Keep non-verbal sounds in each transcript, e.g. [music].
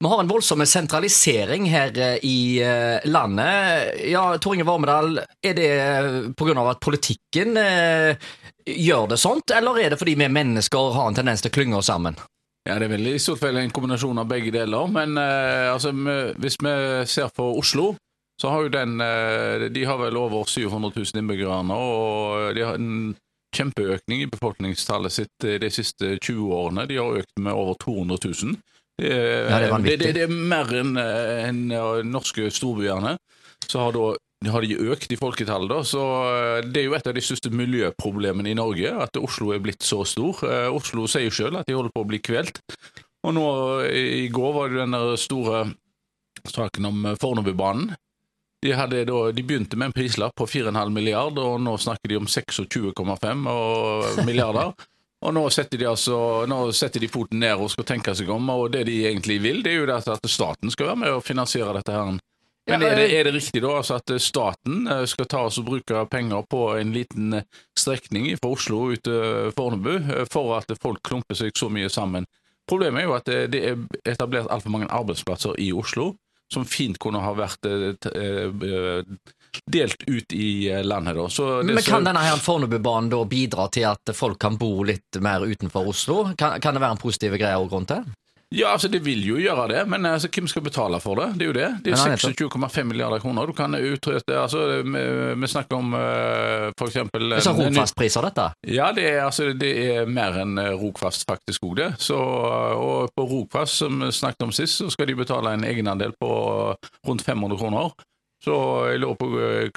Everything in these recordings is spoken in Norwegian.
Vi har en voldsom sentralisering her eh, i eh, landet. Ja, Tor Inge Vormedal, er det pga. at politikken eh, gjør det sånt, eller er det fordi vi mennesker har en tendens til å klynge oss sammen? Ja, Det er vel i stort fall en kombinasjon av begge deler. Men eh, altså, hvis vi ser på Oslo, så har jo den eh, De har vel over 700 000 innbyggere nå, og de har en kjempeøkning i befolkningstallet sitt eh, de siste 20 årene. De har økt med over 200 000. Det, Ja, det er vanvittig. det, det er mer enn en, en norske storbyene. Så har, da, har de økt i folketallet, da. Så eh, det er jo et av de største miljøproblemene i Norge, at Oslo er blitt så stor. Eh, Oslo sier jo selv at de holder på å bli kvelt. Og nå i går var det den store saken om eh, Fornebubanen. De, da, de begynte med en prislapp på 4,5 milliard, og nå snakker de om 26,5 milliarder. Og nå setter, de altså, nå setter de foten ned og skal tenke seg om, og det de egentlig vil, det er jo at staten skal være med og finansiere dette her. Men er det, eh, er det riktig da altså at staten eh, skal ta oss og bruke penger på en liten eh, strekning fra Oslo ut til Fornebu for at folk klumper seg så mye sammen? Problemet er jo at det, er etablert altfor mange arbeidsplasser i Oslo som fint kunne ha vært delt ut i eh, landet. da. Så det, Men kan denne her Fornebubanen da bidra til at folk kan bo litt mer utenfor Oslo? Kan, kan det være en positiv greie å gå rundt det? Ja, altså det vil jo gjøre det, men altså, hvem skal betale for det? Det er jo det. Det er nettopp. 26,5 milliarder kroner. Du kan utrette altså, vi, vi snakker om uh, eksempel Det er Rogfast-priser, dette? Ja, det er, altså, det er mer enn eh, Rogfast faktisk òg, det. Så, og på Rogfast, som vi snakket om sist, så skal de betale en egenandel på rundt 500 kroner. Så jeg lurer på eh,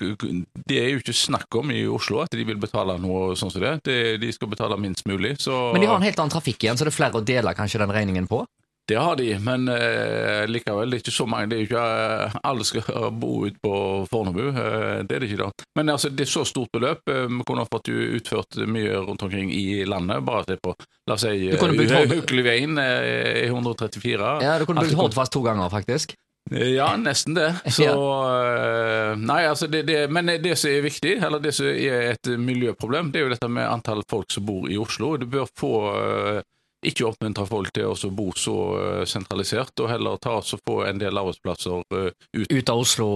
Det er jo ikke snakk om i Oslo at de vil betale noe sånn som det. det de skal betale minst mulig. Så Men de har en helt annen trafikk igjen, så det er flere å dele kanskje den regningen på? Det har de, men eh, likevel, det er ikke så mange. Det er ikke eh, Alle skal [laughs] bo ute på Fornebu, eh, det er det ikke da. Men altså, det er så stort beløp. Eh, vi kunne fått utført mye rundt omkring i landet. Bare se på, la oss si, Haukelivegen eh, 134. Ja, Du kunne det kom- Hordfast to ganger, faktisk. Ja, nesten det. [laughs] Så eh, Nei, altså det, det, Men det som er viktig, eller det som er et miljøproblem, det er jo dette med antall folk som bor i Oslo. Du bør få eh, ikke oppmuntre folk til å bo så eh, sentralisert, og heller ta oss og få en del arbeidsplasser ut. Ut av Oslo,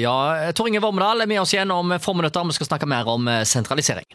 ja. Tor Inge Vormedal er med oss igjen om få minutter. Vi skal snakke mer om sentralisering.